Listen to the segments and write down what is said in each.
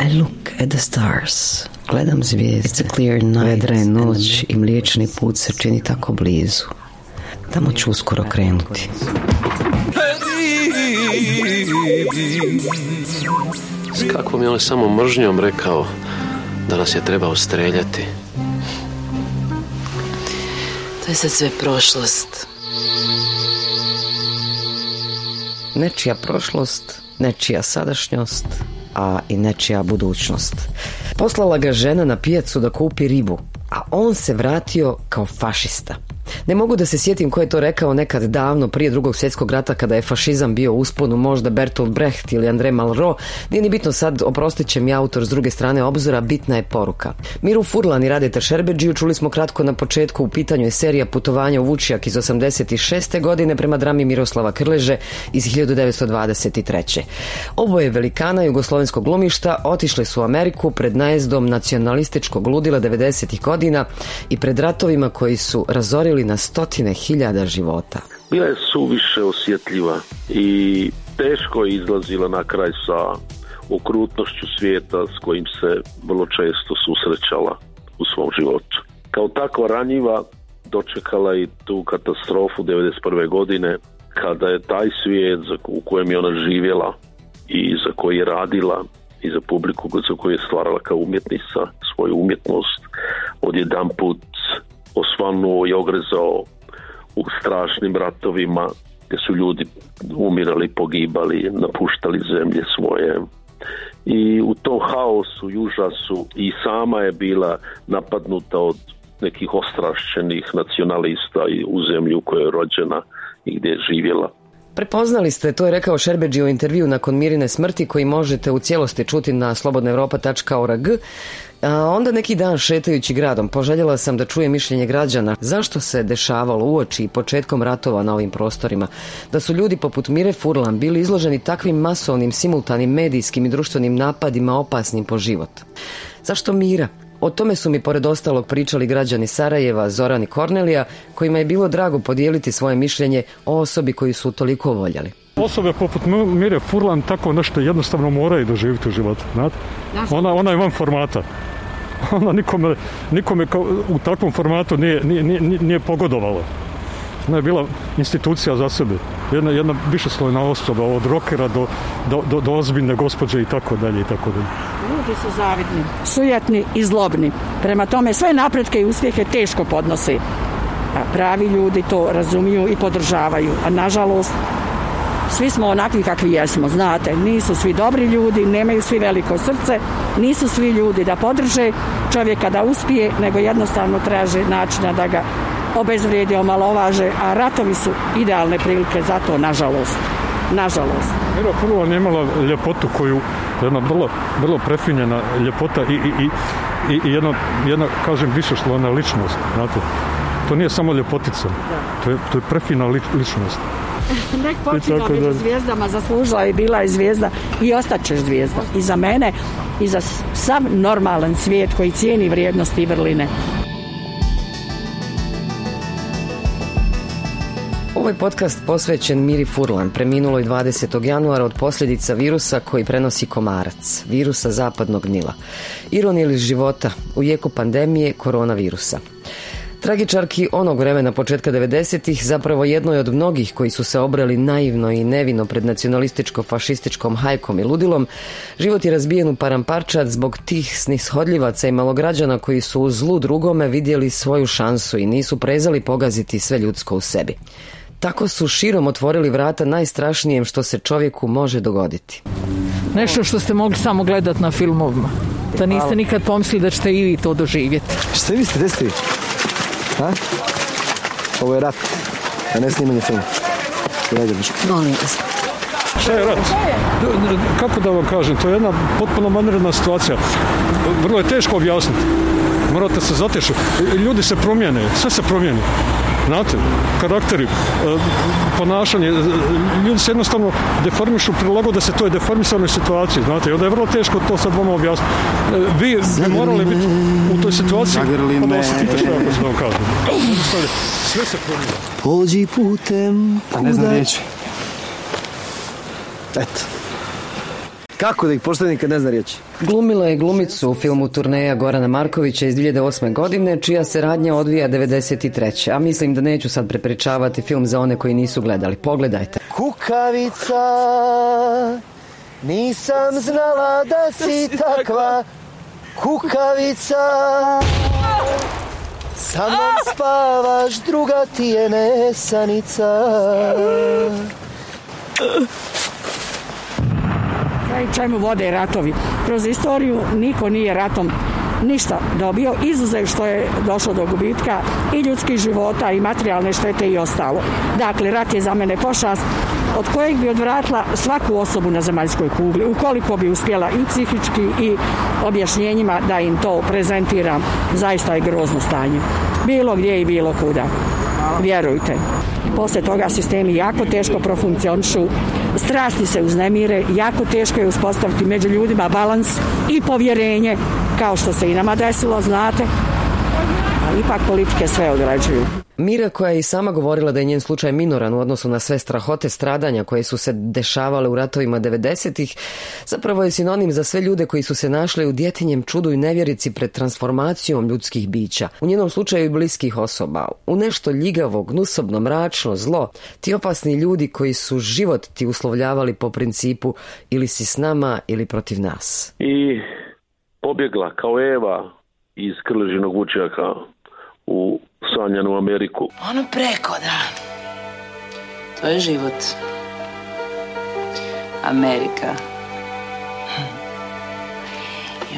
I look at the stars. Gledam zvijezde. It's a clear night. Vedra je noć i mliječni put se čini tako blizu. Tamo ću uskoro krenuti. S kakvom je on samo mržnjom rekao da nas je trebao streljati. To je sad sve prošlost. Nečija prošlost, nečija sadašnjost, a i nečija budućnost. Poslala ga žena na pijacu da kupi ribu, a on se vratio kao fašista. Ne mogu da se sjetim ko je to rekao nekad davno prije drugog svjetskog rata kada je fašizam bio usponu možda Bertolt Brecht ili André Malraux. Nije ni bitno sad, oprostit će mi autor s druge strane obzora, bitna je poruka. Miru Furlan i Radeta Šerbeđiju čuli smo kratko na početku u pitanju je serija putovanja u Vučijak iz 86. godine prema drami Miroslava Krleže iz 1923. Oboje velikana jugoslovenskog glumišta otišli su u Ameriku pred najezdom nacionalističkog ludila 90. godina i pred ratovima koji su razorili na stotine hiljada života. Bila je suviše osjetljiva i teško je izlazila na kraj sa okrutnošću svijeta s kojim se vrlo često susrećala u svom životu. Kao takva ranjiva dočekala i tu katastrofu 1991. godine kada je taj svijet u kojem je ona živjela i za koji je radila i za publiku za koju je stvarala kao umjetnica svoju umjetnost odjedan put osvanuo i ogrezao u strašnim ratovima gdje su ljudi umirali, pogibali, napuštali zemlje svoje. I u tom haosu i užasu i sama je bila napadnuta od nekih ostrašćenih nacionalista u zemlju u kojoj je rođena i gdje je živjela. Prepoznali ste, to je rekao Šerbeđi u intervju nakon Mirine smrti koji možete u cijelosti čuti na slobodnaevropa.org. A onda neki dan šetajući gradom poželjela sam da čuje mišljenje građana zašto se dešavalo uoči i početkom ratova na ovim prostorima. Da su ljudi poput Mire Furlan bili izloženi takvim masovnim, simultanim medijskim i društvenim napadima opasnim po život. Zašto Mira? O tome su mi pored ostalog pričali građani Sarajeva, Zoran i Kornelija, kojima je bilo drago podijeliti svoje mišljenje o osobi koju su toliko voljeli. Osobe poput Mire Furlan tako nešto jednostavno moraju doživjeti u životu. Znate? Ona, ona je van formata. Ona nikome, nikome u takvom formatu nije, nije, nije, nije pogodovala. Ona je bila institucija za sebe. Jedna, jedna višeslojna osoba od rokera do, do, do, do ozbiljne gospođe i tako dalje i tako dalje. Ljudi su zavidni, sujetni i zlobni. Prema tome sve napretke i uspjehe teško podnose. A pravi ljudi to razumiju i podržavaju. A nažalost, svi smo onakvi kakvi jesmo, znate. Nisu svi dobri ljudi, nemaju svi veliko srce, nisu svi ljudi da podrže čovjeka da uspije, nego jednostavno traže načina da ga obezvrijedi, omalovaže, a ratovi su idealne prilike za to, nažalost. Nažalost. Mira prvo je imala ljepotu koju, jedna vrlo, vrlo prefinjena ljepota i, i, i, i jedna, jedna, kažem, višoslona ličnost, znate. To nije samo ljepotica, to je, to je prefina ličnost. Nek počina među zvijezdama zaslužila i bila je zvijezda i ostaćeš zvijezda. I za mene i za sav normalan svijet koji cijeni vrijednosti i vrline. Ovaj podcast posvećen Miri Furlan, preminuloj 20. januara od posljedica virusa koji prenosi komarac, virusa zapadnog Nila. Ironija ili života u jeku pandemije koronavirusa. Tragičarki onog vremena početka 90-ih zapravo jednoj od mnogih koji su se obrali naivno i nevino pred nacionalističko-fašističkom hajkom i ludilom, život je razbijen u paramparčad zbog tih snishodljivaca i malograđana koji su u zlu drugome vidjeli svoju šansu i nisu prezali pogaziti sve ljudsko u sebi. Tako su širom otvorili vrata najstrašnijem što se čovjeku može dogoditi. Nešto što ste mogli samo gledati na filmovima. Da niste nikad pomislili da ćete i vi to doživjeti. Šta vi ste, gdje ste vi? Ha? Ovo je rat, a ne snimanje film. Molim vas. Šta je rat? Kako da vam kažem, to je jedna potpuno vanredna situacija. Vrlo je teško objasniti. Morate se zatešiti. Ljudi se promijene, sve se promijeni. Znate, karakteri, e, ponašanje, e, ljudi se jednostavno deformišu, prilagode se toj deformisanoj situaciji, znate, i onda je vrlo teško to sad vama objasniti. E, vi bi morali biti u toj situaciji, pa da osjetite što ja da vam kažem. Sve se promijena. Pođi putem... Pa ne znam riječi. Eto. Kako da ih poštedim kad ne zna riječi? Glumila je glumicu u filmu Turneja Gorana Markovića iz 2008. godine, čija se radnja odvija 93. A mislim da neću sad prepričavati film za one koji nisu gledali. Pogledajte. Kukavica, nisam znala da si takva kukavica. Sa mnom spavaš, druga ti je nesanica. Čemu vode ratovi. Kroz istoriju niko nije ratom ništa dobio, izuzev što je došlo do gubitka i ljudskih života i materijalne štete i ostalo. Dakle, rat je za mene pošast od kojeg bi odvratila svaku osobu na zemaljskoj kugli, ukoliko bi uspjela i psihički i objašnjenjima da im to prezentiram. Zaista je grozno stanje. Bilo gdje i bilo kuda. Vjerujte. Posle toga sistemi jako teško profunkcionišu, strasti se uznemire, jako teško je uspostaviti među ljudima balans i povjerenje, kao što se i nama desilo, znate, ipak politike sve određuju. Mira koja je i sama govorila da je njen slučaj minoran u odnosu na sve strahote stradanja koje su se dešavale u ratovima 90-ih, zapravo je sinonim za sve ljude koji su se našli u djetinjem čudu i nevjerici pred transformacijom ljudskih bića. U njenom slučaju i bliskih osoba. U nešto ljigavo, gnusobno, mračno, zlo. Ti opasni ljudi koji su život ti uslovljavali po principu ili si s nama ili protiv nas. I pobjegla kao Eva iz krležinog vučjaka u sanjanu Ameriku. Ono preko, da. To je život. Amerika.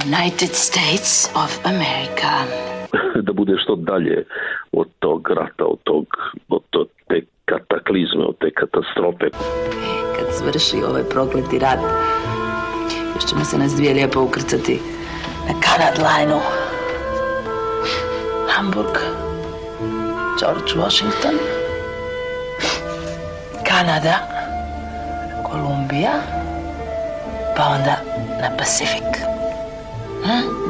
United States of America. da bude što dalje od tog rata, od tog, od to- te kataklizme, od te katastrofe. Kad završi ovaj prokleti rat, još ćemo se nas dvije lijepo ukrcati na Kanad lajnu. Hamburg, George Washington, Canada, Colombia, Banda the Pacific. Hmm?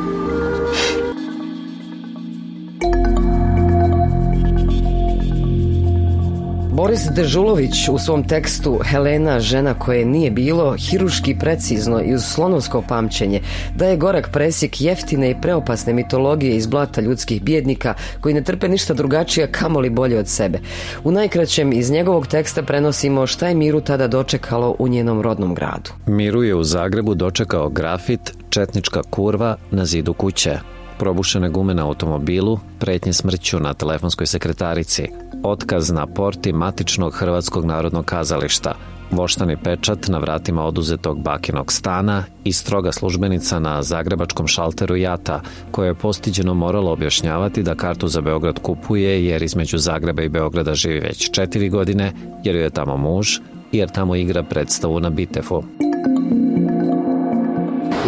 Boris Dežulović u svom tekstu Helena, žena koje nije bilo, hiruški precizno i uz slonovsko pamćenje daje gorak presjek jeftine i preopasne mitologije iz blata ljudskih bjednika koji ne trpe ništa drugačije kamoli bolje od sebe. U najkraćem iz njegovog teksta prenosimo šta je Miru tada dočekalo u njenom rodnom gradu. Miru je u Zagrebu dočekao grafit Četnička kurva na zidu kuće. Probušene gume na automobilu, pretnje smrću na telefonskoj sekretarici, otkaz na porti matičnog Hrvatskog narodnog kazališta, voštani pečat na vratima oduzetog bakinog stana i stroga službenica na zagrebačkom šalteru Jata, koja je postiđeno morala objašnjavati da kartu za Beograd kupuje jer između Zagreba i Beograda živi već četiri godine, jer je tamo muž, jer tamo igra predstavu na Bitefu.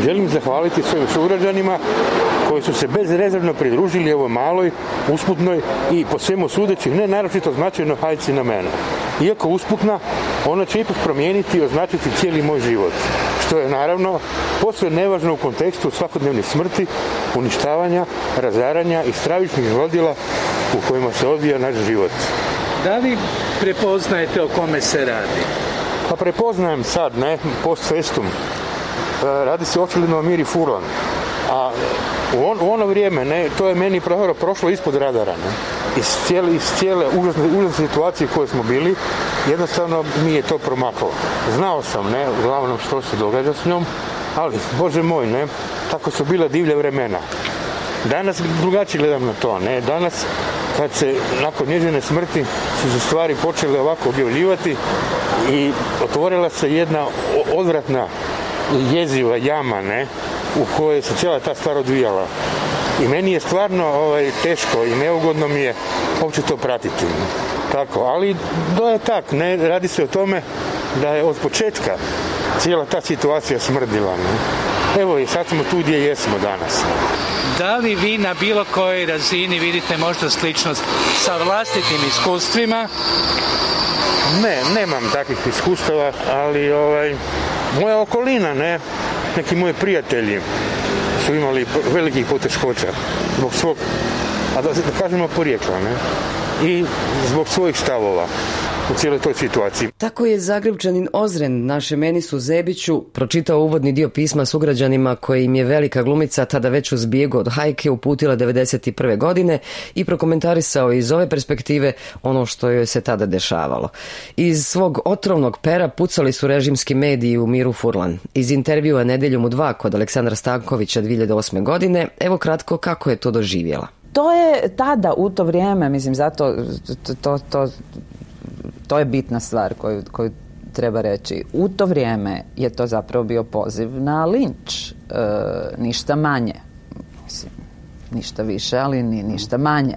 Želim zahvaliti svojim sugrađanima koji su se bezrezervno pridružili ovoj maloj, usputnoj i po svemu sudeći ne naročito značajno hajci na mene. Iako usputna, ona će ipak promijeniti i označiti cijeli moj život. Što je naravno posve nevažno u kontekstu svakodnevnih smrti, uništavanja, razaranja i stravičnih zlodjela u kojima se odvija naš život. Da li prepoznajete o kome se radi? Pa prepoznajem sad, ne, post festum. E, Radi se očigledno o Miri Furlan. A u, on, u ono vrijeme, ne, to je meni prohoro prošlo ispod radara. Ne. Iz cijele, iz cijele užasne, užasne situacije u kojoj smo bili, jednostavno mi je to promaklo. Znao sam, ne, uglavnom što se događa s njom, ali, bože moj, ne, tako su bila divlja vremena. Danas drugačije gledam na to, ne, danas kad se nakon njezine smrti su se stvari počele ovako objavljivati i otvorila se jedna odvratna jeziva jama, ne, u kojoj se cijela ta stvar odvijala. I meni je stvarno ovaj, teško i neugodno mi je uopće to pratiti. Tako, ali to je tak, ne, radi se o tome da je od početka cijela ta situacija smrdila. Ne. Evo i sad smo tu gdje jesmo danas. Da li vi na bilo kojoj razini vidite možda sličnost sa vlastitim iskustvima? Ne, nemam takvih iskustava, ali ovaj, moja okolina, ne, neki moji prijatelji su imali velikih poteškoća zbog svog, a da, da kažemo porijekla, ne, i zbog svojih stavova u cijeloj toj situaciji. Tako je Zagrebčanin Ozren naše Menisu Zebiću pročitao uvodni dio pisma sugrađanima koje im je velika glumica tada već uz bijegu od hajke uputila 91. godine i prokomentarisao iz ove perspektive ono što joj se tada dešavalo. Iz svog otrovnog pera pucali su režimski mediji u Miru Furlan. Iz intervjua Nedeljom u dva kod Aleksandra Stankovića 2008. godine, evo kratko kako je to doživjela. To je tada, u to vrijeme, mislim, zato to, to, to to je bitna stvar koju, koju treba reći. U to vrijeme je to zapravo bio poziv na linč, e, ništa manje. Mislim, ništa više, ali ni ništa manje.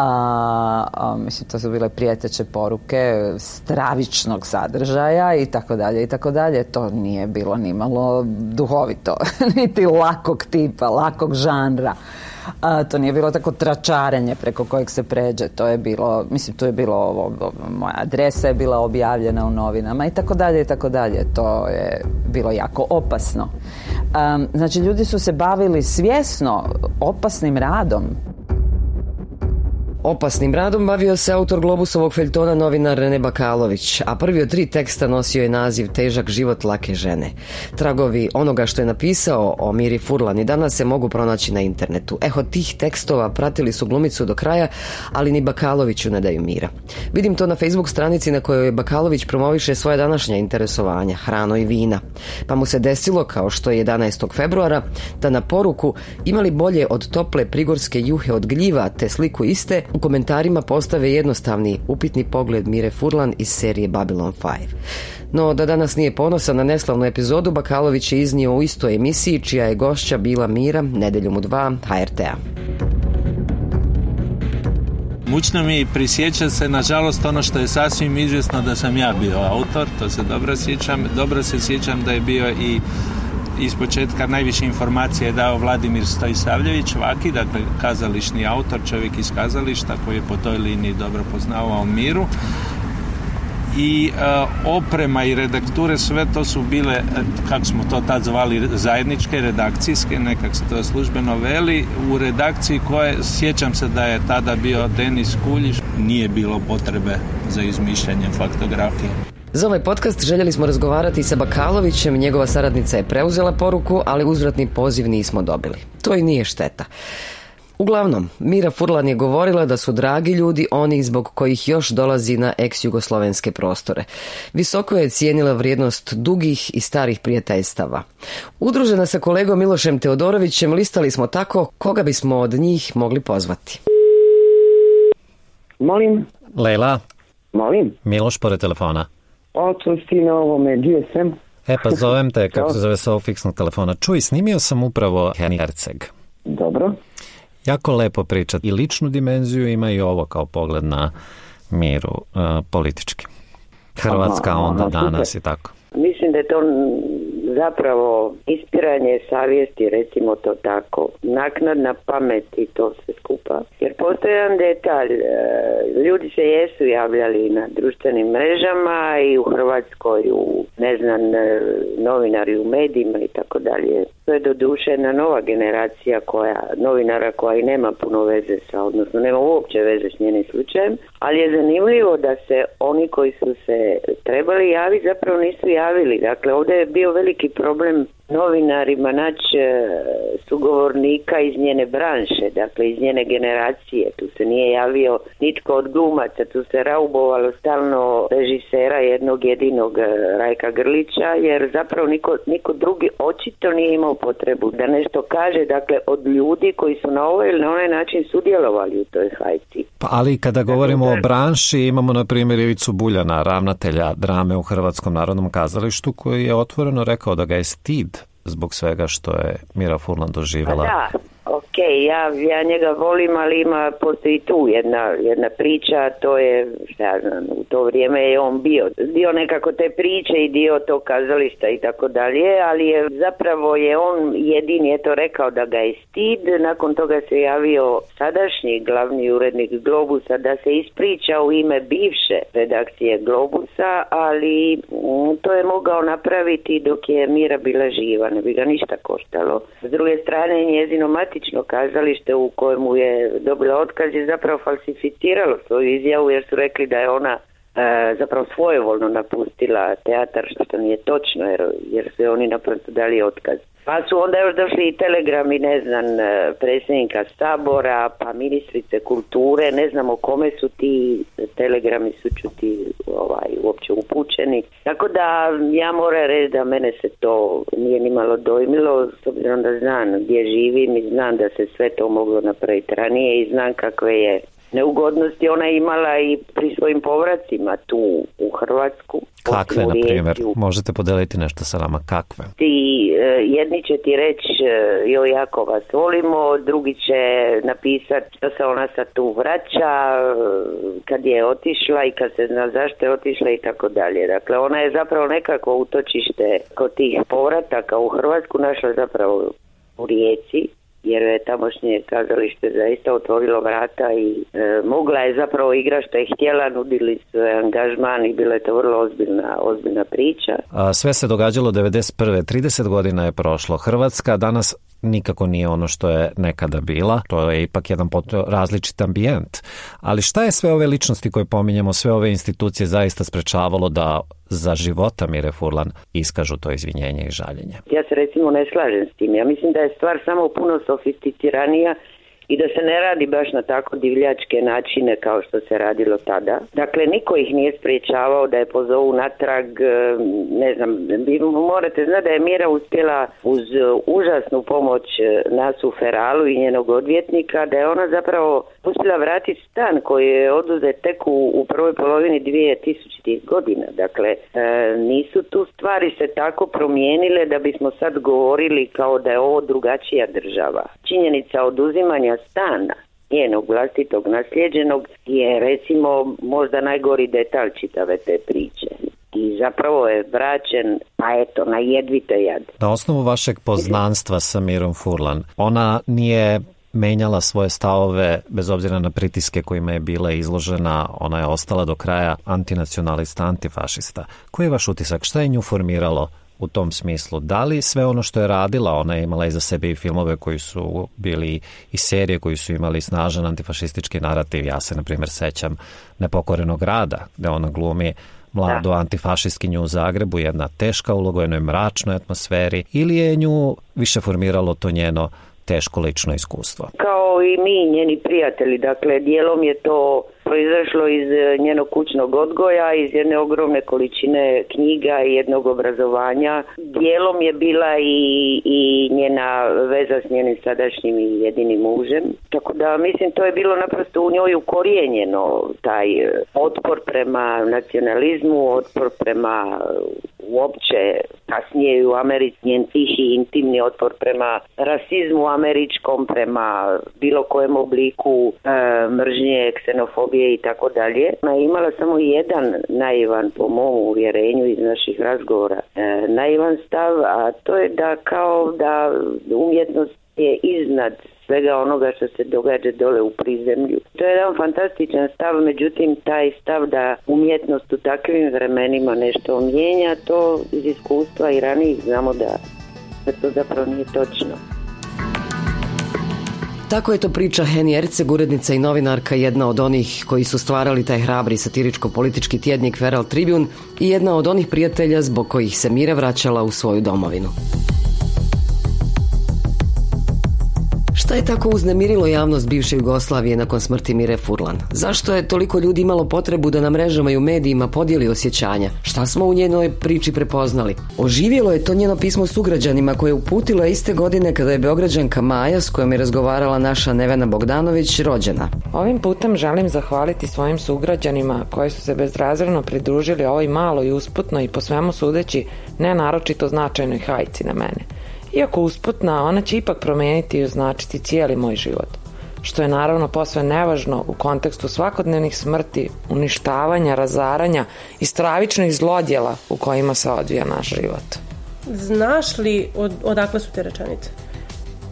A, mislim, to su bile prijeteće poruke stravičnog sadržaja i tako dalje i tako dalje. To nije bilo nimalo duhovito, niti lakog tipa, lakog žanra. A, to nije bilo tako tračarenje preko kojeg se pređe. To je bilo, mislim, tu je bilo ovo, moja adresa je bila objavljena u novinama i tako dalje i tako dalje. To je bilo jako opasno. A, znači, ljudi su se bavili svjesno opasnim radom Opasnim radom bavio se autor Globusovog feljtona novinar Rene Bakalović, a prvi od tri teksta nosio je naziv Težak život lake žene. Tragovi onoga što je napisao o Miri Furlan i danas se mogu pronaći na internetu. Eho tih tekstova pratili su glumicu do kraja, ali ni Bakaloviću ne daju mira. Vidim to na Facebook stranici na kojoj Bakalović promoviše svoje današnja interesovanja, hrano i vina. Pa mu se desilo, kao što je 11. februara, da na poruku imali bolje od tople prigorske juhe od gljiva te sliku iste u komentarima postave jednostavni upitni pogled Mire Furlan iz serije Babylon 5. No, da danas nije ponosan na neslavnu epizodu, Bakalović je iznio u istoj emisiji, čija je gošća bila Mira, nedeljom u dva, HRT-a. Mučno mi prisjeća se, nažalost, ono što je sasvim izvjesno da sam ja bio autor, to se dobro sjećam. Dobro se sjećam da je bio i iz početka najviše informacije je dao Vladimir Stojsavljević, Vaki, dakle kazališni autor, čovjek iz kazališta koji je po toj liniji dobro poznavao miru. I e, oprema i redakture sve to su bile e, kako smo to tad zvali zajedničke redakcijske nekak se to službeno veli u redakciji koje sjećam se da je tada bio Denis Kuljiš nije bilo potrebe za izmišljanjem faktografije za ovaj podcast željeli smo razgovarati sa Bakalovićem, njegova saradnica je preuzela poruku, ali uzvratni poziv nismo dobili. To i nije šteta. Uglavnom, Mira Furlan je govorila da su dragi ljudi oni zbog kojih još dolazi na ex-jugoslovenske prostore. Visoko je cijenila vrijednost dugih i starih prijateljstava. Udružena sa kolegom Milošem Teodorovićem listali smo tako koga bismo od njih mogli pozvati. Molim. Lejla. Molim. Miloš pored telefona. Oto si na ovome, gdje sam? E pa zovem te, kako se zove sa ovog fiksnog telefona. Čuj, snimio sam upravo Herceg. Dobro. Jako lepo priča. I ličnu dimenziju ima i ovo kao pogled na miru uh, politički. Hrvatska aha, onda aha, danas super. i tako. Mislim da je to zapravo ispiranje savjesti, recimo to tako, naknadna pamet i to sve skupa. Jer postoji jedan detalj, e, ljudi se jesu javljali na društvenim mrežama i u Hrvatskoj, u ne znam, e, novinari u medijima i tako dalje. To je doduše jedna nova generacija koja, novinara koja i nema puno veze sa, odnosno nema uopće veze s njenim slučajem, ali je zanimljivo da se oni koji su se trebali javiti zapravo nisu javili. Dakle, ovdje je bio veliki problem novinarima naći e, sugovornika iz njene branše, dakle iz njene generacije. Tu se nije javio nitko od glumaca, tu se raubovalo stalno režisera jednog jedinog e, Rajka Grlića, jer zapravo niko, niko drugi očito nije imao potrebu da nešto kaže, dakle od ljudi koji su na ovaj ili na onaj način sudjelovali u toj hajci. Pa ali kada govorimo o branši, imamo na primjer Ivicu Buljana, ravnatelja drame u Hrvatskom narodnom kazalištu, koji je otvoreno rekao da ga je stid zbog svega što je Mira Furlan doživjela. Pa da, ok, ok, ja, ja njega volim, ali ima, postoji tu jedna, jedna priča, to je, ja znam, u to vrijeme je on bio dio nekako te priče i dio tog kazališta i tako dalje, ali je zapravo je on jedini je to rekao da ga je stid, nakon toga se javio sadašnji glavni urednik Globusa da se ispriča u ime bivše redakcije Globusa, ali mm, to je mogao napraviti dok je Mira bila živa, ne bi ga ništa koštalo. S druge strane, njezino matično kazalište u kojemu je dobila otkaz je zapravo falsificiralo svoju izjavu jer su rekli da je ona zapravo svojevoljno napustila teatar, što nije točno jer, jer su oni naprosto dali otkaz. Pa su onda još došli i telegrami, ne znam, e, predsjednika Sabora, pa ministrice kulture, ne znam o kome su ti telegrami su čuti ovaj, uopće upućeni. Tako da ja moram reći da mene se to nije ni malo dojmilo, s obzirom da znam gdje živim i znam da se sve to moglo napraviti ranije i znam kakve je neugodnosti ona imala i pri svojim povracima tu u Hrvatsku. Kakve, na primjer? Možete podeliti nešto sa nama, kakve? Ti, e, jedni će ti reći e, joj jako vas volimo, drugi će napisati što se ona sad tu vraća, kad je otišla i kad se zna zašto je otišla i tako dalje. Dakle, ona je zapravo nekako utočište kod tih povrataka u Hrvatsku našla zapravo u Rijeci jer je tamošnje kazalište zaista otvorilo vrata i e, mogla je zapravo igrati što je htjela, nudili su angažman i bila je to vrlo ozbiljna, ozbiljna priča. A sve se događalo 91. 30 godina je prošlo. Hrvatska danas nikako nije ono što je nekada bila. To je ipak jedan različit ambijent. Ali šta je sve ove ličnosti koje pominjemo, sve ove institucije zaista sprečavalo da za života Mire Furlan iskažu to izvinjenje i žaljenje? Ja se recimo ne slažem s tim. Ja mislim da je stvar samo puno sofisticiranija i da se ne radi baš na tako divljačke načine kao što se radilo tada. Dakle, niko ih nije spriječavao da je pozovu natrag, e, ne znam, morate znati da je Mira uspjela uz užasnu pomoć e, nas u Feralu i njenog odvjetnika, da je ona zapravo uspjela vratiti stan koji je oduzet tek u, u prvoj polovini 2000. godina. Dakle, e, nisu tu stvari se tako promijenile da bismo sad govorili kao da je ovo drugačija država. Činjenica oduzimanja stana njenog vlastitog nasljeđenog je recimo možda najgori detalj čitave te priče i zapravo je vraćen, pa eto, na jedvite jad. Na osnovu vašeg poznanstva sa Mirom Furlan, ona nije menjala svoje stavove bez obzira na pritiske kojima je bila izložena, ona je ostala do kraja antinacionalista, antifašista. Koji je vaš utisak? Šta je nju formiralo u tom smislu? Da li sve ono što je radila, ona je imala iza sebe i filmove koji su bili i serije koji su imali snažan antifašistički narativ. Ja se, na primjer, sećam Nepokorenog rada, gde ona glumi mladu antifašistkinju u Zagrebu, jedna teška uloga u jednoj mračnoj atmosferi, ili je nju više formiralo to njeno teško lično iskustvo? Kao i mi, njeni prijatelji, dakle, dijelom je to proizašlo iz e, njenog kućnog odgoja, iz jedne ogromne količine knjiga i jednog obrazovanja. Dijelom je bila i, i njena veza s njenim sadašnjim i jedinim mužem. Tako da mislim to je bilo naprosto u njoj ukorijenjeno taj e, otpor prema nacionalizmu, otpor prema uopće kasnije u Americi njen tihi intimni otpor prema rasizmu američkom, prema bilo kojem obliku e, mržnje, ksenofobije i tako dalje. Ona imala samo jedan naivan po mom uvjerenju iz naših razgovora e, naivan stav, a to je da kao da umjetnost je iznad svega onoga što se događa dole u prizemlju. To je jedan fantastičan stav, međutim taj stav da umjetnost u takvim vremenima nešto mijenja, to iz iskustva i ranijih znamo da, to zapravo nije točno. Tako je to priča Heni Erceg, urednica i novinarka, jedna od onih koji su stvarali taj hrabri satiričko-politički tjednik Feral Tribune i jedna od onih prijatelja zbog kojih se Mira vraćala u svoju domovinu. Šta je tako uznemirilo javnost bivše Jugoslavije nakon smrti Mire Furlan? Zašto je toliko ljudi imalo potrebu da na mrežama i u medijima podijeli osjećanja? Šta smo u njenoj priči prepoznali? Oživjelo je to njeno pismo sugrađanima koje je uputila iste godine kada je Beograđanka Maja s kojom je razgovarala naša Nevena Bogdanović rođena. Ovim putem želim zahvaliti svojim sugrađanima koji su se bezrazredno pridružili ovoj malo i usputno i po svemu sudeći ne naročito značajnoj hajci na mene. Iako usputna, ona će ipak promeniti i označiti cijeli moj život. Što je naravno posve nevažno u kontekstu svakodnevnih smrti, uništavanja, razaranja i stravičnih zlodjela u kojima se odvija naš život. Znaš li od, odakle su te rečenice?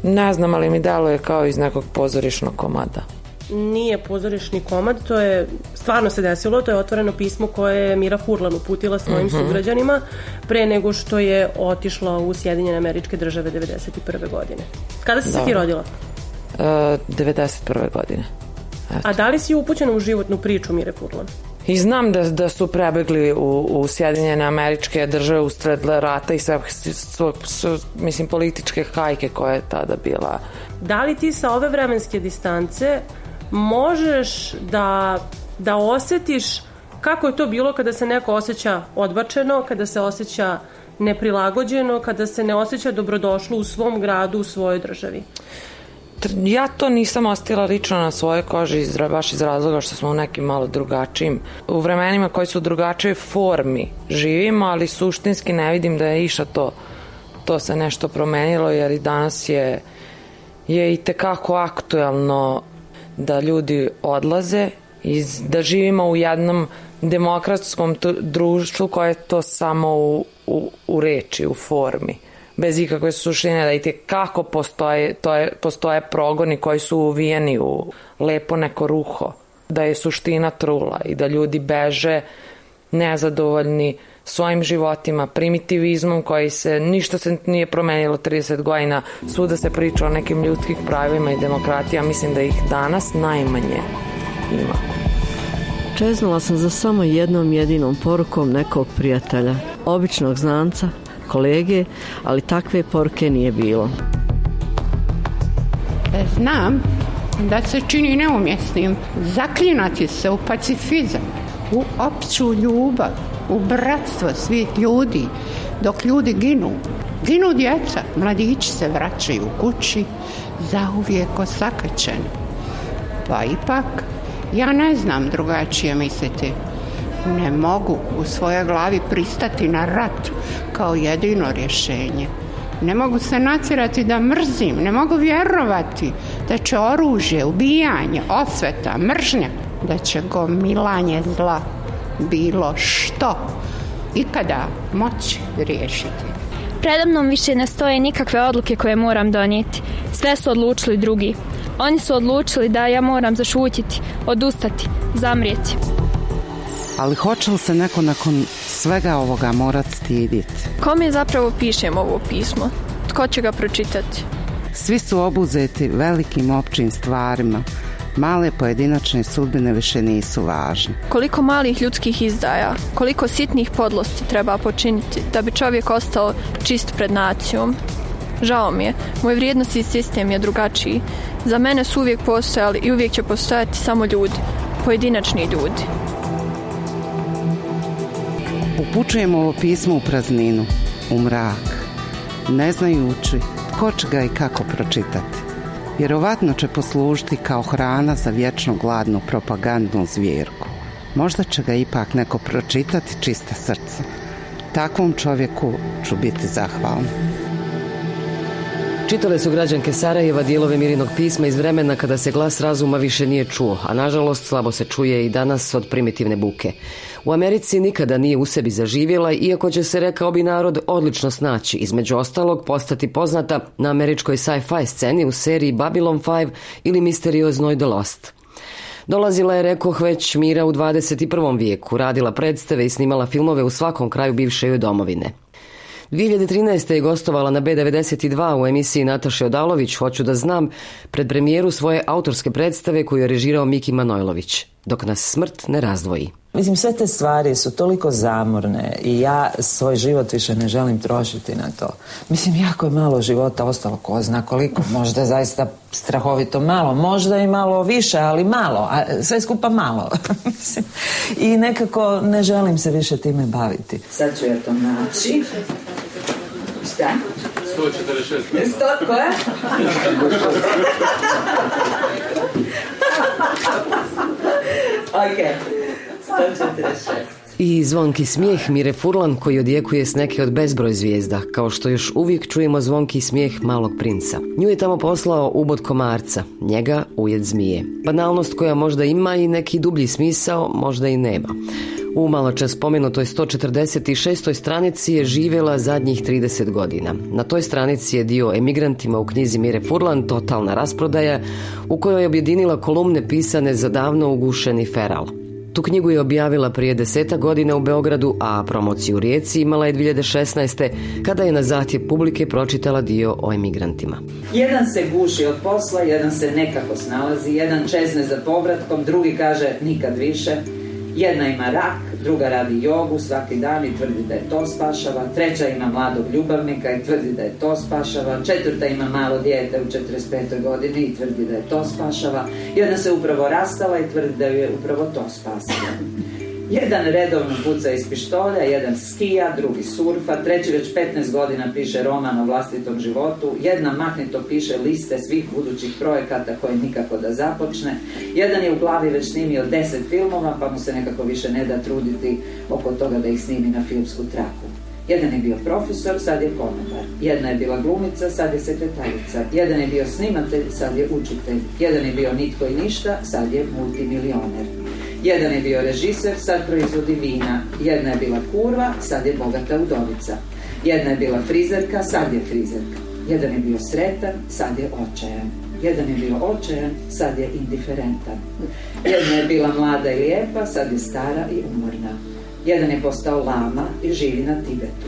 Ne znam, ali mi deluje kao iz nekog pozorišnog komada. Nije pozorišni komad, to je stvarno se desilo, to je otvoreno pismo koje je Mira Furlan uputila svojim Mhm. sugrađanima pre nego što je otišla u Sjedinjene američke države 91. godine. Kada si se ti rodila? E, 91. godine. A da li si upućena u životnu priču Mire Furlan? I znam da, da su prebegli u, u Sjedinjene američke države usred rata i sve, sve, mislim, političke hajke koja je tada bila. Da li ti sa ove vremenske distance možeš da, da osjetiš kako je to bilo kada se neko osjeća odbačeno, kada se osjeća neprilagođeno, kada se ne osjeća dobrodošlo u svom gradu, u svojoj državi? Ja to nisam ostila lično na svojoj koži iz, baš iz razloga što smo u nekim malo drugačijim u vremenima koji su u drugačijoj formi živimo, ali suštinski ne vidim da je iša to to se nešto promenilo jer i danas je je i tekako aktuelno da ljudi odlaze i da živimo u jednom demokratskom društvu koje je to samo u, u, u reči, u formi bez ikakve suštine da i kako postoje, to je, postoje progoni koji su uvijeni u lepo neko ruho da je suština trula i da ljudi beže nezadovoljni svojim životima, primitivizmom koji se, ništa se nije promenilo 30 godina, svuda se priča o nekim ljudskim pravima i demokratija, mislim da ih danas najmanje ima. Čeznula sam za samo jednom jedinom porukom nekog prijatelja, običnog znanca, kolege, ali takve poruke nije bilo. E, Znam da se čini neumjesnim zaklinati se u pacifizam, u opću ljubav, u bratstvo svih ljudi, dok ljudi ginu. Ginu djeca, mladići se vraćaju kući, zauvijek osakaćeni. Pa ipak, ja ne znam drugačije misliti. Ne mogu u svojoj glavi pristati na rat kao jedino rješenje. Ne mogu se nacirati da mrzim, ne mogu vjerovati da će oružje, ubijanje, osveta, mržnja, da će gomilanje zla bilo što ikada moći riješiti. Predamnom više ne stoje nikakve odluke koje moram donijeti. Sve su odlučili drugi. Oni su odlučili da ja moram zašutiti, odustati, zamrijeti. Ali hoće li se neko nakon svega ovoga morat stiditi? Kome zapravo pišem ovo pismo? Tko će ga pročitati? Svi su obuzeti velikim općim stvarima. Male pojedinačne sudbine više nisu važne. Koliko malih ljudskih izdaja, koliko sitnih podlosti treba počiniti da bi čovjek ostao čist pred nacijom. Žao mi je, moj vrijednosti sistem je drugačiji. Za mene su uvijek postojali i uvijek će postojati samo ljudi, pojedinačni ljudi. Upućujemo ovo pismo u prazninu, u mrak, ne znajući tko će ga i kako pročitati. Vjerovatno će poslužiti kao hrana za vječno gladnu propagandnu zvjerku. Možda će ga ipak neko pročitati čista srca. Takvom čovjeku ću biti zahvalna. Čitale su građanke Sarajeva dijelove Mirinog pisma iz vremena kada se glas razuma više nije čuo, a nažalost slabo se čuje i danas od primitivne buke. U Americi nikada nije u sebi zaživjela, iako će se, rekao bi narod, odlično snaći, između ostalog postati poznata na američkoj sci-fi sceni u seriji Babylon 5 ili Misterioznoj The Lost. Dolazila je, rekoh, već Mira u 21. vijeku, radila predstave i snimala filmove u svakom kraju bivše joj domovine. 2013. je gostovala na B92 u emisiji Nataše Odalović Hoću da znam pred premijeru svoje autorske predstave koju je režirao Miki Manojlović, dok nas smrt ne razdvoji. Mislim, sve te stvari su toliko zamorne i ja svoj život više ne želim trošiti na to. Mislim, jako je malo života ostalo, ko zna koliko, možda zaista strahovito malo, možda i malo više, ali malo, a sve skupa malo. Mislim, I nekako ne želim se više time baviti. Sad ću ja to naći. Šta? 146. Sto, koja? ok, 146. I zvonki smijeh Mire Furlan koji odjekuje s neke od bezbroj zvijezda, kao što još uvijek čujemo zvonki smijeh malog princa. Nju je tamo poslao ubod komarca, njega ujed zmije. Banalnost koja možda ima i neki dublji smisao, možda i nema. U malo čas spomenutoj 146. stranici je živjela zadnjih 30 godina. Na toj stranici je dio emigrantima u knjizi Mire Furlan Totalna rasprodaja u kojoj je objedinila kolumne pisane za davno ugušeni feral. Tu knjigu je objavila prije deseta godina u Beogradu, a promociju u Rijeci imala je 2016. kada je na zahtjev publike pročitala dio o emigrantima. Jedan se guši od posla, jedan se nekako snalazi, jedan čezne za povratkom, drugi kaže nikad više, jedna ima rak, druga radi jogu svaki dan i tvrdi da je to spašava, treća ima mladog ljubavnika i tvrdi da je to spašava, četvrta ima malo dijete u 45. godini i tvrdi da je to spašava, jedna se upravo rastala i tvrdi da ju je upravo to spasila. Jedan redovno puca iz pištolja, jedan skija, drugi surfa, treći već 15 godina piše roman o vlastitom životu, jedna mahnito piše liste svih budućih projekata koje nikako da započne, jedan je u glavi već snimio 10 filmova pa mu se nekako više ne da truditi oko toga da ih snimi na filmsku traku. Jedan je bio profesor, sad je konobar. Jedna je bila glumica, sad je sekretarica. Jedan je bio snimatelj, sad je učitelj. Jedan je bio nitko i ništa, sad je multimilioner. Jedan je bio režiser, sad proizvodi vina. Jedna je bila kurva, sad je bogata udovica. Jedna je bila frizerka, sad je frizerka. Jedan je bio sretan, sad je očajan. Jedan je bio očajan, sad je indiferentan. Jedna je bila mlada i lijepa, sad je stara i umorna. Jedan je postao lama i živi na Tibetu.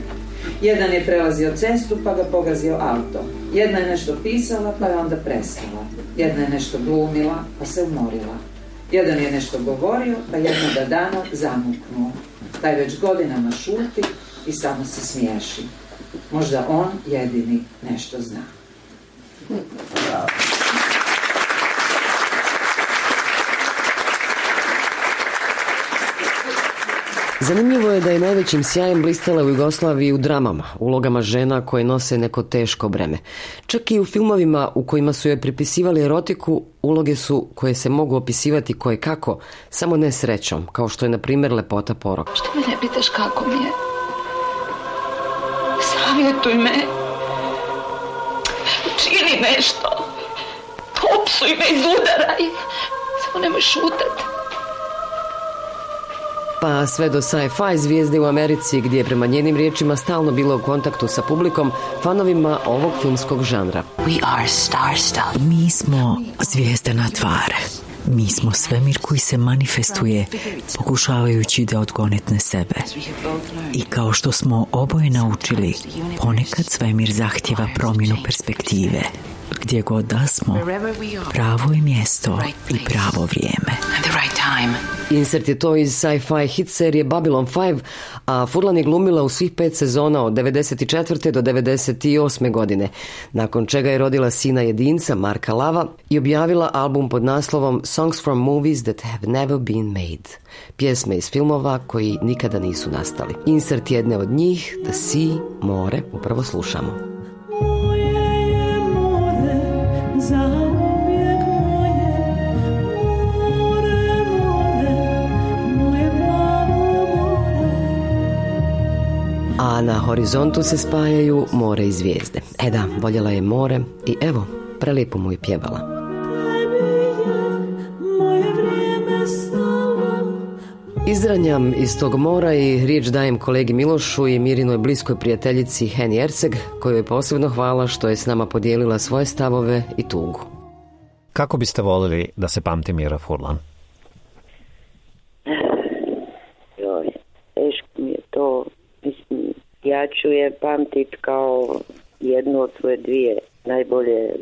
Jedan je prelazio cestu pa ga pogazio auto. Jedna je nešto pisala pa je onda prestala. Jedna je nešto glumila pa se umorila. Jedan je nešto govorio, pa jednoga dana zamuknuo. Taj već godinama šuti i samo se smiješi. Možda on jedini nešto zna. Zanimljivo je da je najvećim sjajem blistala u Jugoslaviji u dramama, ulogama žena koje nose neko teško breme. Čak i u filmovima u kojima su joj pripisivali erotiku, uloge su koje se mogu opisivati koje kako, samo ne srećom, kao što je na primjer lepota porok. Što me ne pitaš kako mi je? Savjetuj me. Čini nešto. Popsuj me, izudaraj. Samo nemoj šutati pa sve do sci-fi zvijezde u Americi gdje je prema njenim riječima stalno bilo u kontaktu sa publikom, fanovima ovog filmskog žanra. We are star Mi smo zvijezdana tvar. Mi smo svemir koji se manifestuje pokušavajući da odgonetne sebe. I kao što smo oboje naučili, ponekad svemir zahtjeva promjenu perspektive. Gdje god da smo, pravo je mjesto i pravo vrijeme. Insert je to iz sci-fi hit serije Babylon 5, a Furlan je glumila u svih pet sezona od 94. do 98. godine, nakon čega je rodila sina jedinca Marka Lava i objavila album pod naslovom Songs from Movies That Have Never Been Made. Pjesme iz filmova koji nikada nisu nastali. Insert jedne od njih, The Sea, more, upravo slušamo. Na horizontu se spajaju more i zvijezde. E da, voljela je more i evo, prelijepo mu je pjevala. Izranjam iz tog mora i riječ dajem kolegi Milošu i Mirinoj bliskoj prijateljici Heni Erceg, kojoj je posebno hvala što je s nama podijelila svoje stavove i tugu. Kako biste volili da se pamti Mira Furlan? Joj, teško mi je to ja ću je pamtit kao jednu od svoje dvije najbolje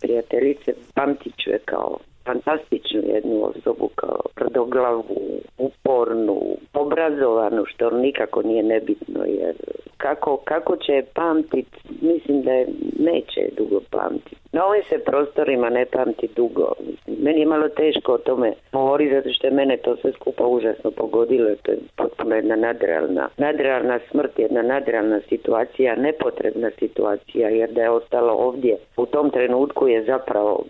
prijateljice. Pamtit ću je kao fantastičnu jednu osobu kao tvrdoglavu, upornu, obrazovanu, što nikako nije nebitno, jer kako, kako će pamtit, mislim da je neće dugo pamtit. Na ovim se prostorima ne pamti dugo. Meni je malo teško o tome govoriti, zato što je mene to sve skupa užasno pogodilo. To je potpuno jedna nadrealna, nadrealna smrt, jedna nadrealna situacija, nepotrebna situacija, jer da je ostalo ovdje u tom trenutku je zapravo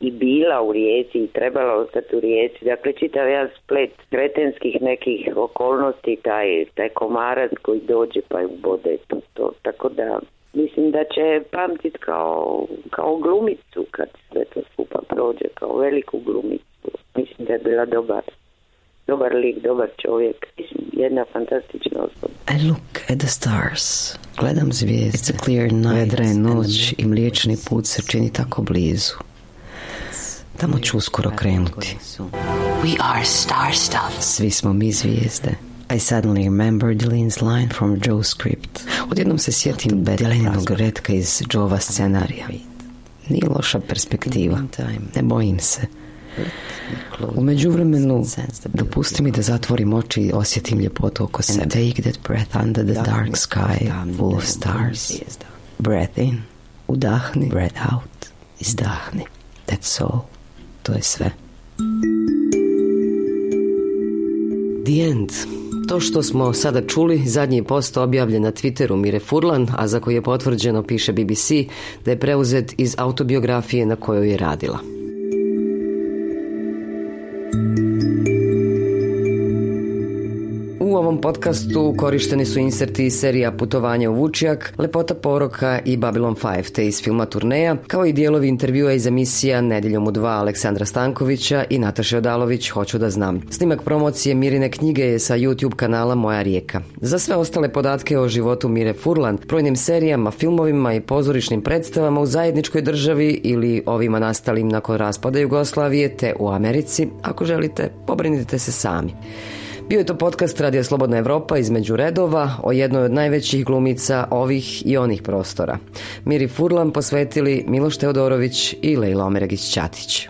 i bila u Rijeci i trebala ostati u Rijeci. Dakle, čitav jedan splet kretenskih nekih okolnosti, taj, taj komarac koji dođe pa je ubode to, to. Tako da mislim da će pamtit kao, kao glumicu kad sve to skupa prođe, kao veliku glumicu. Mislim da je bila dobar dobar lik, dobar čovjek. Mislim, jedna fantastična osoba. I look at the stars. Gledam zvijezde. It's a clear night. Vedra je noć i mliječni put se čini tako blizu. Tamo ću uskoro krenuti. We are star stuff. Svi smo mi zvijezde. I suddenly remembered Dylan's line from Joe's script. Odjednom se sjetim Dylanog redka iz Joe'va scenarija. Nije loša perspektiva. Ne bojim se. U međuvremenu dopusti mi da zatvorim oči i osjetim ljepotu oko sebe. Take that breath under the dark sky full of stars. Breath in. Udahni. Breath out. Izdahni. That's all. To je sve. The end. To što smo sada čuli, zadnji post objavljen na Twitteru Mire Furlan, a za koji je potvrđeno, piše BBC, da je preuzet iz autobiografije na kojoj je radila. Ovom podcastu korišteni su inserti iz serija Putovanja u Vučijak, Lepota poroka i Babylon 5, te iz filma Turneja, kao i dijelovi intervjua iz emisija Nedjeljom u dva Aleksandra Stankovića i Nataše Odalović Hoću da znam. Snimak promocije Mirine knjige je sa YouTube kanala Moja rijeka. Za sve ostale podatke o životu Mire Furlan, brojnim serijama, filmovima i pozorišnim predstavama u zajedničkoj državi ili ovima nastalim nakon raspada Jugoslavije te u Americi, ako želite, pobrinite se sami. Bio je to podcast Radija Slobodna Evropa između redova o jednoj od najvećih glumica ovih i onih prostora. Miri Furlan posvetili Miloš Teodorović i Lejla Omeragić-Ćatić.